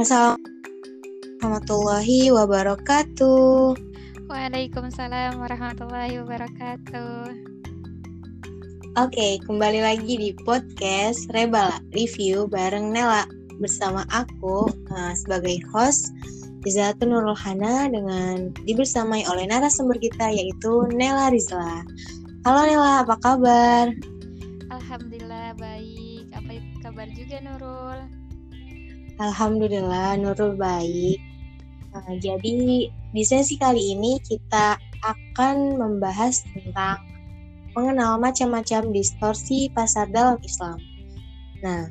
Assalamualaikum warahmatullahi wabarakatuh. Waalaikumsalam warahmatullahi wabarakatuh. Oke, kembali lagi di podcast Rebala Review bareng Nela bersama aku uh, sebagai host Rizatun Nurul Hana dengan dibersamai oleh narasumber kita yaitu Nela Rizla. Halo Nela, apa kabar? Alhamdulillah baik. Apa kabar juga Nurul? Alhamdulillah Nurul baik. Nah, jadi di sesi kali ini kita akan membahas tentang mengenal macam-macam distorsi pasar dalam Islam. Nah,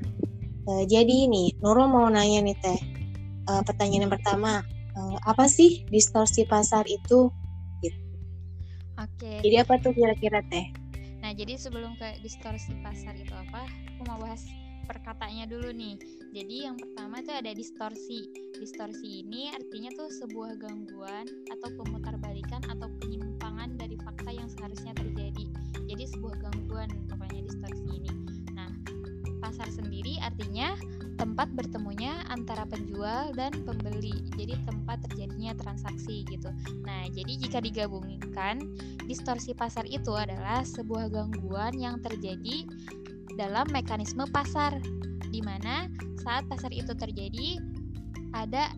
eh, jadi ini Nurul mau nanya nih Teh. Eh, pertanyaan yang pertama, eh, apa sih distorsi pasar itu? Gitu. Oke. Jadi apa tuh kira-kira Teh? Nah, jadi sebelum ke distorsi pasar itu apa, aku mau bahas perkataannya dulu nih. Jadi yang pertama itu ada distorsi. Distorsi ini artinya tuh sebuah gangguan atau pemutarbalikan atau penyimpangan dari fakta yang seharusnya terjadi. Jadi sebuah gangguan pokoknya distorsi ini. Nah, pasar sendiri artinya tempat bertemunya antara penjual dan pembeli. Jadi tempat terjadinya transaksi gitu. Nah, jadi jika digabungkan, distorsi pasar itu adalah sebuah gangguan yang terjadi dalam mekanisme pasar, di mana saat pasar itu terjadi ada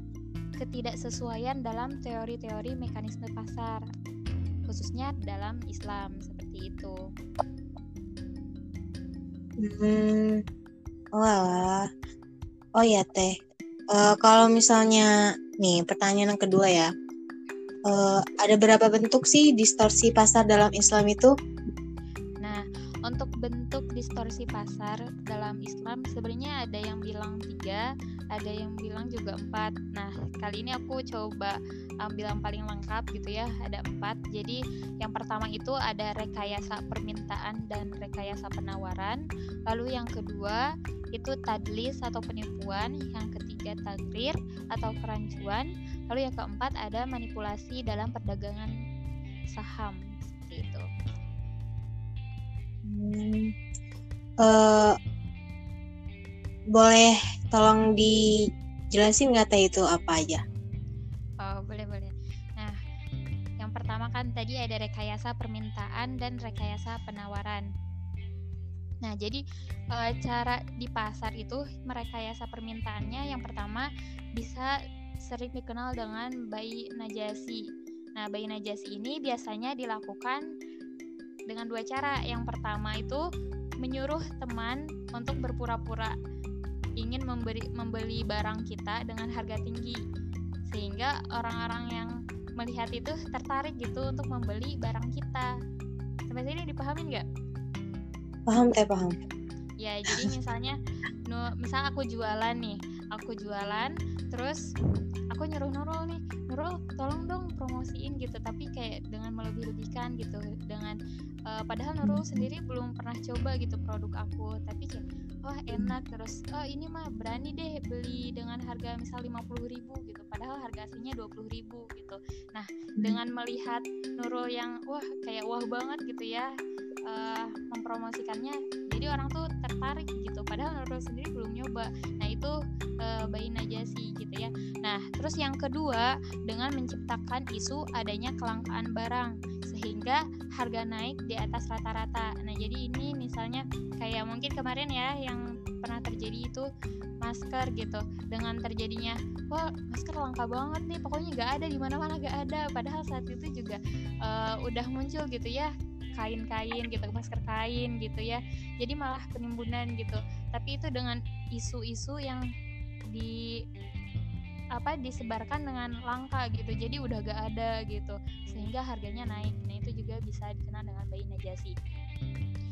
ketidaksesuaian dalam teori-teori mekanisme pasar, khususnya dalam Islam seperti itu. Hmm, oh ya teh. Uh, kalau misalnya nih pertanyaan yang kedua ya, uh, ada berapa bentuk sih distorsi pasar dalam Islam itu? untuk bentuk distorsi pasar dalam Islam sebenarnya ada yang bilang tiga, ada yang bilang juga empat. Nah kali ini aku coba ambil yang paling lengkap gitu ya, ada empat. Jadi yang pertama itu ada rekayasa permintaan dan rekayasa penawaran. Lalu yang kedua itu tadlis atau penipuan. Yang ketiga tagrir atau kerancuan. Lalu yang keempat ada manipulasi dalam perdagangan saham seperti itu. Hmm. Uh, boleh tolong dijelasin nggak teh itu apa aja? Oh boleh boleh. Nah yang pertama kan tadi ada rekayasa permintaan dan rekayasa penawaran. Nah jadi e, cara di pasar itu merekayasa permintaannya yang pertama bisa sering dikenal dengan bayi najasi. Nah bayi najasi ini biasanya dilakukan dengan dua cara. Yang pertama itu menyuruh teman untuk berpura-pura ingin memberi membeli barang kita dengan harga tinggi sehingga orang-orang yang melihat itu tertarik gitu untuk membeli barang kita. Sampai sini dipahamin nggak? Paham teh paham. Ya jadi misalnya, nu, misal aku jualan nih, aku jualan, terus aku nyuruh Nurul nih, Nurul tolong dong promosiin gitu, tapi kayak dengan melebih-lebihkan gitu, dengan uh, padahal Nurul sendiri belum pernah coba gitu produk aku. Tapi kayak wah enak. Terus oh ini mah berani deh beli dengan harga misal 50 ribu gitu. Padahal harga aslinya 20 ribu gitu. Nah dengan melihat Nurul yang wah kayak wah banget gitu ya uh, mempromosikannya. Jadi orang tuh tertarik gitu. Padahal Nurul sendiri belum nyoba. Nah itu uh, bayi najasi gitu ya. Nah terus yang kedua dengan menciptakan isu adanya kelangkaan barang sehingga harga naik di atas rata-rata. Nah, jadi ini misalnya kayak mungkin kemarin ya yang pernah terjadi itu masker gitu. Dengan terjadinya wah masker langka banget nih pokoknya gak ada di mana-mana gak ada. Padahal saat itu juga uh, udah muncul gitu ya kain-kain gitu masker kain gitu ya. Jadi malah penimbunan gitu. Tapi itu dengan isu-isu yang di apa disebarkan dengan langka gitu. Jadi udah gak ada gitu. Sehingga harganya naik. Nah itu juga bisa dikenal dengan bayi najasi.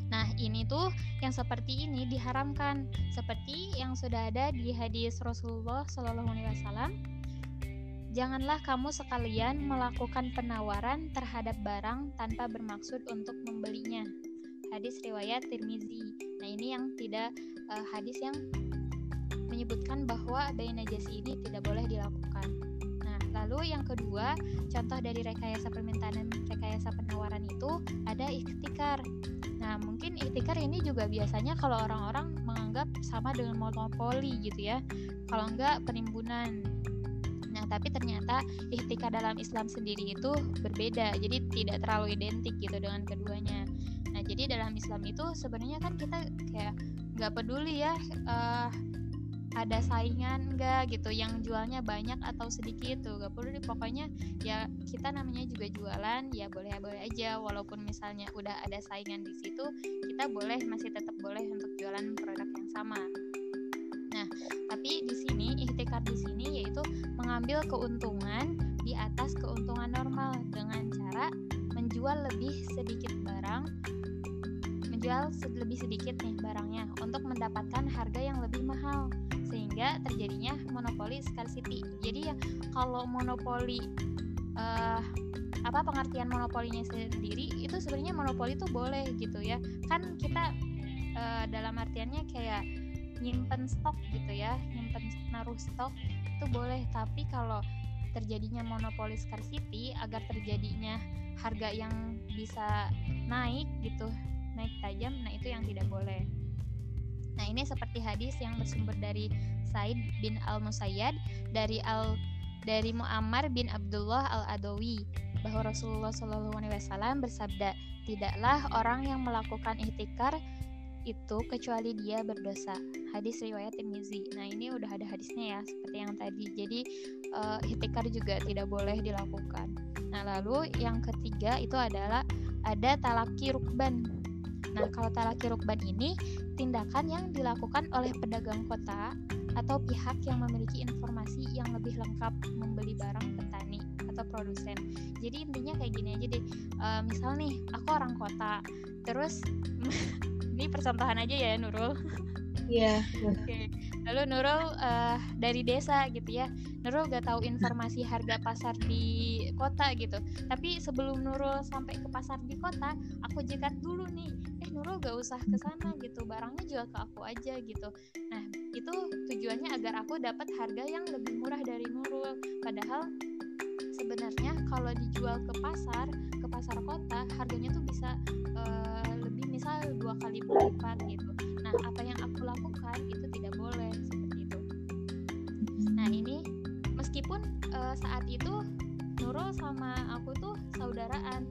Nah, ini tuh yang seperti ini diharamkan. Seperti yang sudah ada di hadis Rasulullah Shallallahu alaihi wasallam. Janganlah kamu sekalian melakukan penawaran terhadap barang tanpa bermaksud untuk membelinya. Hadis riwayat Tirmizi. Nah, ini yang tidak uh, hadis yang menyebutkan bahwa bayi najasi ini tidak boleh dilakukan. Nah, Lalu yang kedua, contoh dari rekayasa permintaan dan rekayasa penawaran itu ada ikhtikar. Nah, mungkin ikhtikar ini juga biasanya kalau orang-orang menganggap sama dengan monopoli gitu ya. Kalau enggak penimbunan. Tapi ternyata ikhtikar dalam Islam sendiri itu berbeda. Jadi tidak terlalu identik gitu dengan keduanya. Nah, jadi dalam Islam itu sebenarnya kan kita kayak nggak peduli ya uh, ada saingan enggak gitu yang jualnya banyak atau sedikit tuh gak perlu pokoknya ya kita namanya juga jualan ya boleh boleh aja walaupun misalnya udah ada saingan di situ kita boleh masih tetap boleh untuk jualan produk yang sama nah tapi di sini ikhtikar di sini yaitu mengambil keuntungan di atas keuntungan normal dengan cara menjual lebih sedikit barang menjual lebih sedikit nih barangnya untuk mendapatkan harga yang lebih mahal sehingga terjadinya monopoli scarcity. Jadi ya kalau monopoli uh, apa pengertian monopolinya sendiri itu sebenarnya monopoli itu boleh gitu ya. Kan kita uh, dalam artiannya kayak nyimpen stok gitu ya, nyimpen naruh stok itu boleh, tapi kalau terjadinya monopoli scarcity agar terjadinya harga yang bisa naik gitu, naik tajam, nah itu yang tidak boleh. Nah, ini seperti hadis yang bersumber dari Said bin Al-Musayyad dari Al dari Muammar bin Abdullah Al-Adawi bahwa Rasulullah Shallallahu alaihi wasallam bersabda, "Tidaklah orang yang melakukan ihtikar itu kecuali dia berdosa." Hadis riwayat Tirmizi. Nah, ini udah ada hadisnya ya, seperti yang tadi. Jadi, uh, ihtikar juga tidak boleh dilakukan. Nah, lalu yang ketiga itu adalah ada talaki rukban Nah, kalau talaki rukban ini tindakan yang dilakukan oleh pedagang kota atau pihak yang memiliki informasi yang lebih lengkap membeli barang petani atau produsen. Jadi intinya kayak gini aja deh. Uh, misal nih, aku orang kota, terus ini percontohan aja ya Nurul. Iya. Yeah. Oke. Okay. Lalu Nurul uh, dari desa gitu ya. Nurul gak tahu informasi harga pasar di kota gitu. Tapi sebelum Nurul sampai ke pasar di kota, aku jekat dulu nih. Eh Nurul gak usah ke sana gitu. Barangnya jual ke aku aja gitu. Nah, itu tujuannya agar aku dapat harga yang lebih murah dari Nurul. Padahal sebenarnya kalau dijual ke pasar, ke pasar kota, harganya tuh bisa uh, lebih misal dua kali lipat gitu Nah, apa yang aku lakukan itu tidak boleh seperti itu. Nah, ini meskipun uh, saat itu Nurul sama aku tuh saudaraan.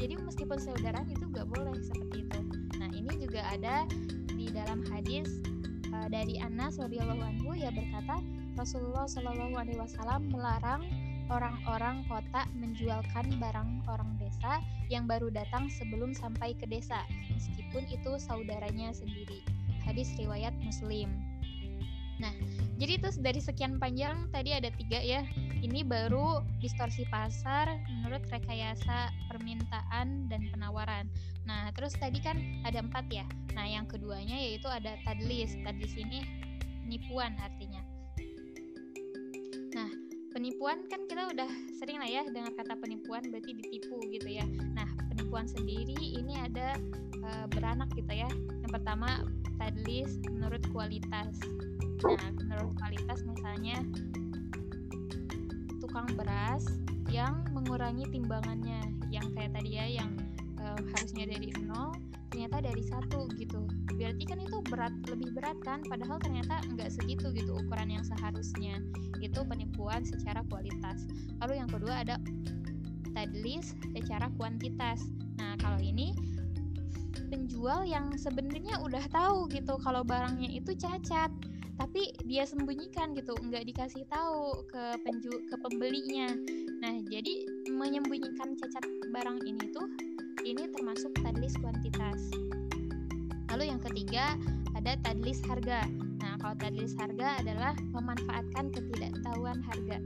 Jadi meskipun saudaraan itu gak boleh seperti itu. Nah, ini juga ada di dalam hadis uh, dari Anas radhiyallahu anhu ya berkata Rasulullah Shallallahu alaihi wasallam melarang orang-orang kota menjualkan barang orang desa yang baru datang sebelum sampai ke desa, meskipun itu saudaranya sendiri. Hadis riwayat Muslim. Nah, jadi itu dari sekian panjang tadi ada tiga ya. Ini baru distorsi pasar menurut rekayasa permintaan dan penawaran. Nah, terus tadi kan ada empat ya. Nah, yang keduanya yaitu ada tadlis. Tadlis ini penipuan artinya penipuan kan kita udah sering lah ya dengar kata penipuan berarti ditipu gitu ya. Nah, penipuan sendiri ini ada e, beranak gitu ya. Yang pertama tadlis menurut kualitas. Nah, menurut kualitas misalnya tukang beras yang mengurangi timbangannya yang kayak tadi ya yang e, harusnya dari nol ternyata dari satu gitu berarti kan itu berat lebih berat kan? Padahal ternyata nggak segitu gitu ukuran yang seharusnya. Itu penipuan secara kualitas. Lalu yang kedua ada tadlis secara kuantitas. Nah kalau ini penjual yang sebenarnya udah tahu gitu kalau barangnya itu cacat tapi dia sembunyikan gitu nggak dikasih tahu ke penju ke pembelinya. Nah jadi menyembunyikan cacat barang ini tuh ini termasuk tadlis kuantitas. Lalu yang ketiga ada tadlis harga. Nah, kalau tadlis harga adalah memanfaatkan ketidaktahuan harga.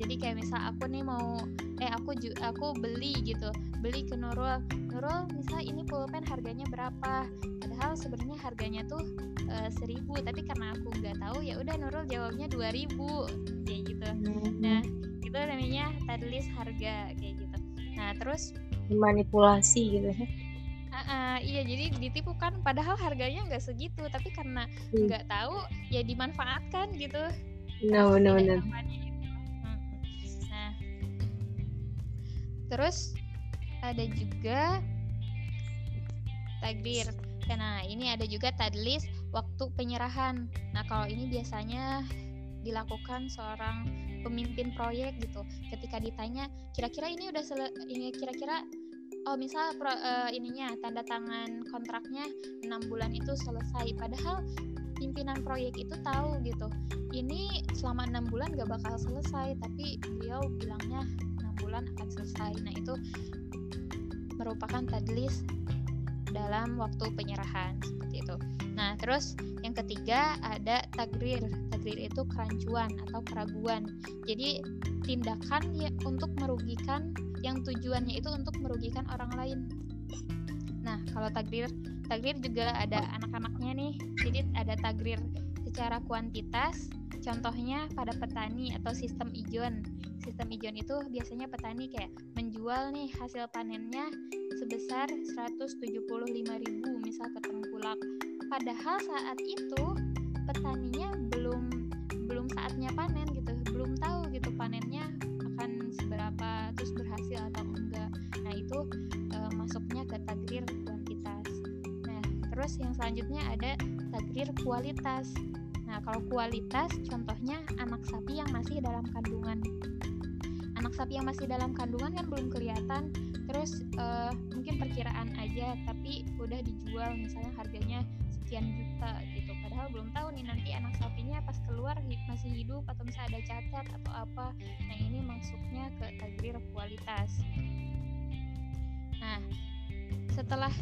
Jadi kayak misal aku nih mau eh aku aku beli gitu, beli ke Nurul. Nurul misal ini pulpen harganya berapa? Padahal sebenarnya harganya tuh e, seribu, tapi karena aku nggak tahu ya udah Nurul jawabnya dua ribu kayak gitu. Nah, itu namanya tadlis harga kayak gitu. Nah, terus manipulasi gitu ya uh, iya jadi ditipu kan padahal harganya nggak segitu tapi karena hmm. nggak hmm. tahu ya dimanfaatkan gitu no, no, no. nah terus ada juga takdir nah ini ada juga tadlis waktu penyerahan nah kalau ini biasanya dilakukan seorang pemimpin proyek gitu ketika ditanya kira-kira ini udah sele ini kira-kira oh misal pro, uh, ininya tanda tangan kontraknya enam bulan itu selesai. Padahal pimpinan proyek itu tahu gitu ini selama enam bulan gak bakal selesai tapi beliau bilangnya enam bulan akan selesai. Nah itu merupakan tadlis dalam waktu penyerahan seperti itu. Nah, terus yang ketiga ada tagrir. Tagrir itu kerancuan atau keraguan. Jadi tindakan ya untuk merugikan yang tujuannya itu untuk merugikan orang lain. Nah, kalau tagrir, tagrir juga ada anak-anaknya nih. Jadi ada tagrir secara kuantitas, contohnya pada petani atau sistem ijon. Sistem ijon itu biasanya petani kayak menjual nih hasil panennya sebesar 175.000 misal ke tengkulak. Padahal saat itu petaninya belum belum saatnya panen gitu, belum tahu gitu panennya akan seberapa terus berhasil atau enggak. Nah, itu e, masuknya ke takdir kuantitas. Nah, terus yang selanjutnya ada takdir kualitas. Nah, kalau kualitas contohnya anak sapi yang masih dalam kandungan anak sapi yang masih dalam kandungan kan belum kelihatan. Terus uh, mungkin perkiraan aja tapi udah dijual misalnya harganya sekian juta gitu. Padahal belum tahu nih nanti anak sapinya pas keluar masih hidup atau misalnya ada cacat atau apa. Nah ini masuknya ke tagrir kualitas. Nah setelah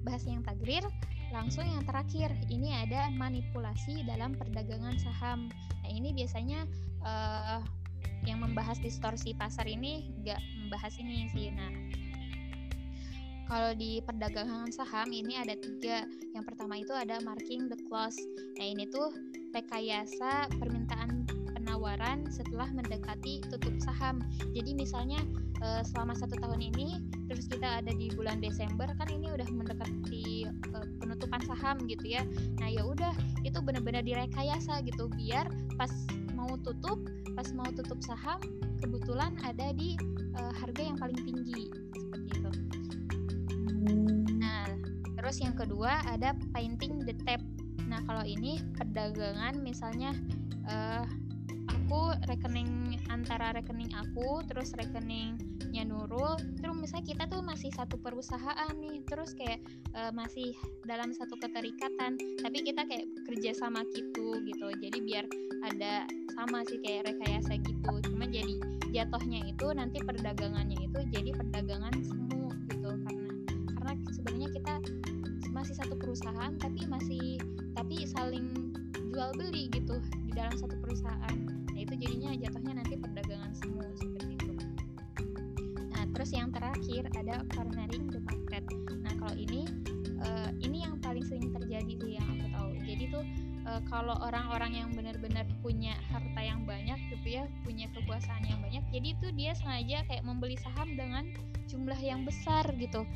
bahas yang tagrir langsung yang terakhir. Ini ada manipulasi dalam perdagangan saham. Nah ini biasanya uh, yang membahas distorsi pasar ini nggak membahas ini sih. Nah kalau di perdagangan saham ini ada tiga. Yang pertama itu ada marking the close. Nah ini tuh rekayasa permintaan penawaran setelah mendekati tutup saham. Jadi misalnya eh, selama satu tahun ini terus kita ada di bulan Desember kan ini udah mendekati eh, penutupan saham gitu ya. Nah ya udah itu benar-benar direkayasa gitu biar pas mau tutup pas mau tutup saham kebetulan ada di uh, harga yang paling tinggi seperti itu. Nah terus yang kedua ada painting the tap nah kalau ini perdagangan misalnya uh, aku rekening antara rekening aku terus rekeningnya Nurul terus misalnya kita tuh masih satu perusahaan nih terus kayak uh, masih dalam satu keterikatan tapi kita kayak kerja sama gitu gitu. Jadi biar ada sama sih kayak rekayasa gitu. Cuma jadi jatuhnya itu nanti perdagangannya itu jadi perdagangan semu gitu. Karena karena sebenarnya kita masih satu perusahaan tapi masih tapi saling jual beli gitu di dalam satu perusahaan. Nah itu jadinya jatuhnya terus yang terakhir ada cornering the market. Nah kalau ini uh, ini yang paling sering terjadi sih yang aku tahu. Jadi tuh uh, kalau orang-orang yang benar-benar punya harta yang banyak gitu ya punya kekuasaan yang banyak jadi itu dia sengaja kayak membeli saham dengan jumlah yang besar gitu.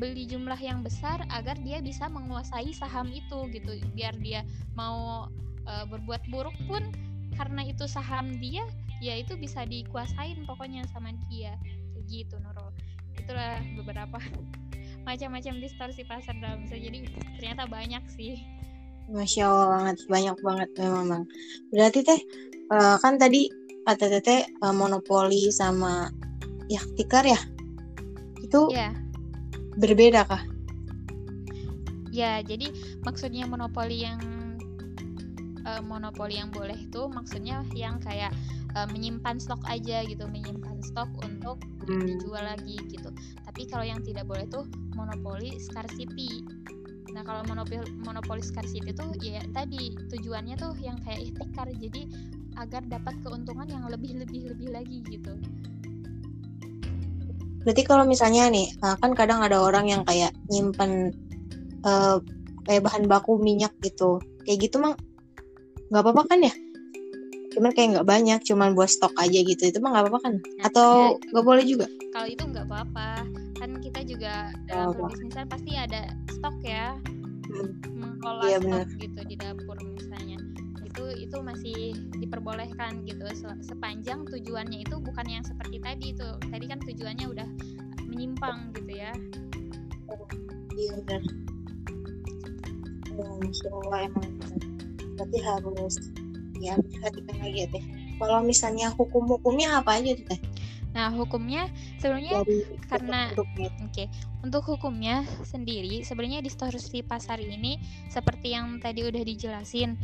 Beli jumlah yang besar agar dia bisa menguasai saham itu gitu. Biar dia mau uh, berbuat buruk pun karena itu saham dia ya itu bisa dikuasain pokoknya sama dia gitu Nurul itulah beberapa macam-macam distorsi pasar dalam bisa jadi ternyata banyak sih Masya Allah banget, banyak banget memang. Berarti teh uh, kan tadi kata teteh uh, monopoli sama ya tikar ya itu yeah. berbeda kah? Ya, jadi maksudnya monopoli yang uh, monopoli yang boleh itu maksudnya yang kayak uh, menyimpan stok aja gitu, menyimpan stok untuk hmm. dijual lagi gitu. Tapi kalau yang tidak boleh tuh monopoli scarcity Nah kalau monopoli monopoli scarcity itu ya tadi tujuannya tuh yang kayak ihtikar jadi agar dapat keuntungan yang lebih lebih lebih lagi gitu. Berarti kalau misalnya nih eh, kan kadang ada orang yang kayak nyimpen uh, kayak bahan baku minyak gitu, kayak gitu mang nggak apa-apa kan ya? Cuman kayak nggak banyak, cuman buat stok aja gitu, itu mah nggak apa-apa kan? Nah, Atau ya, nggak ya, boleh juga? Kalau itu nggak apa-apa, kan kita juga dalam oh, berbisnis pasti ada stok ya. Hmm. mengolah iya, stok gitu di dapur misalnya. Itu itu masih diperbolehkan gitu. Sepanjang tujuannya itu bukan yang seperti tadi itu tadi kan tujuannya udah menyimpang gitu ya. Iya benar. Oh, Allah emang berarti harus ya perhatikan lagi ya. Teh kalau misalnya hukum-hukumnya apa aja teh? Nah, hukumnya sebenarnya karena oke, okay, untuk hukumnya sendiri sebenarnya distorsi pasar ini seperti yang tadi udah dijelasin.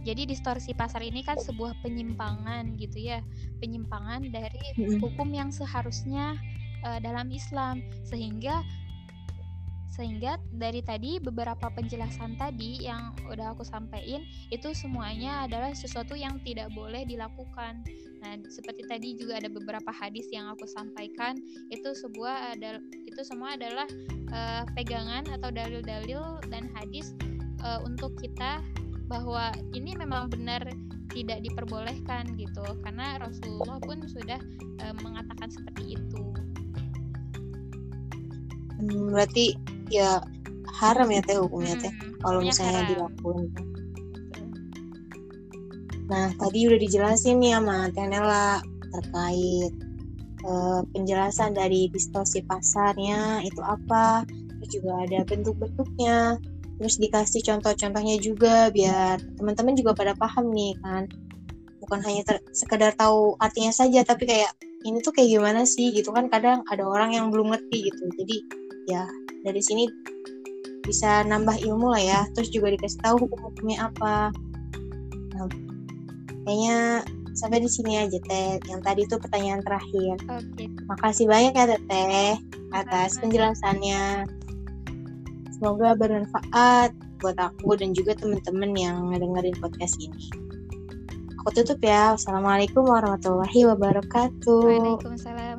Jadi distorsi pasar ini kan sebuah penyimpangan gitu ya, penyimpangan dari hukum yang seharusnya uh, dalam Islam. Sehingga sehingga dari tadi beberapa penjelasan tadi yang udah aku sampaikan itu semuanya adalah sesuatu yang tidak boleh dilakukan. Nah, seperti tadi juga ada beberapa hadis yang aku sampaikan itu sebuah ada itu semua adalah uh, pegangan atau dalil-dalil dan hadis uh, untuk kita bahwa ini memang benar tidak diperbolehkan gitu karena Rasulullah pun sudah uh, mengatakan seperti itu. Hmm, berarti ya haram ya teh hukumnya teh hmm, kalau misalnya dilakukan nah tadi udah dijelasin nih sama Teh Nela terkait uh, penjelasan dari distorsi pasarnya itu apa terus juga ada bentuk-bentuknya. Terus dikasih contoh-contohnya juga biar teman-teman juga pada paham nih kan. Bukan hanya ter sekedar tahu artinya saja tapi kayak ini tuh kayak gimana sih? Gitu kan kadang ada orang yang belum ngerti gitu. Jadi ya dari sini bisa nambah ilmu lah ya. Terus juga dikasih tahu hukum-hukumnya apa. Nah, kayaknya sampai di sini aja teh. Yang tadi itu pertanyaan terakhir. Oke. Makasih banyak ya teteh atas penjelasannya. Semoga bermanfaat buat aku dan juga teman-teman yang ngedengerin podcast ini. Aku tutup ya. Wassalamualaikum warahmatullahi wabarakatuh. Waalaikumsalam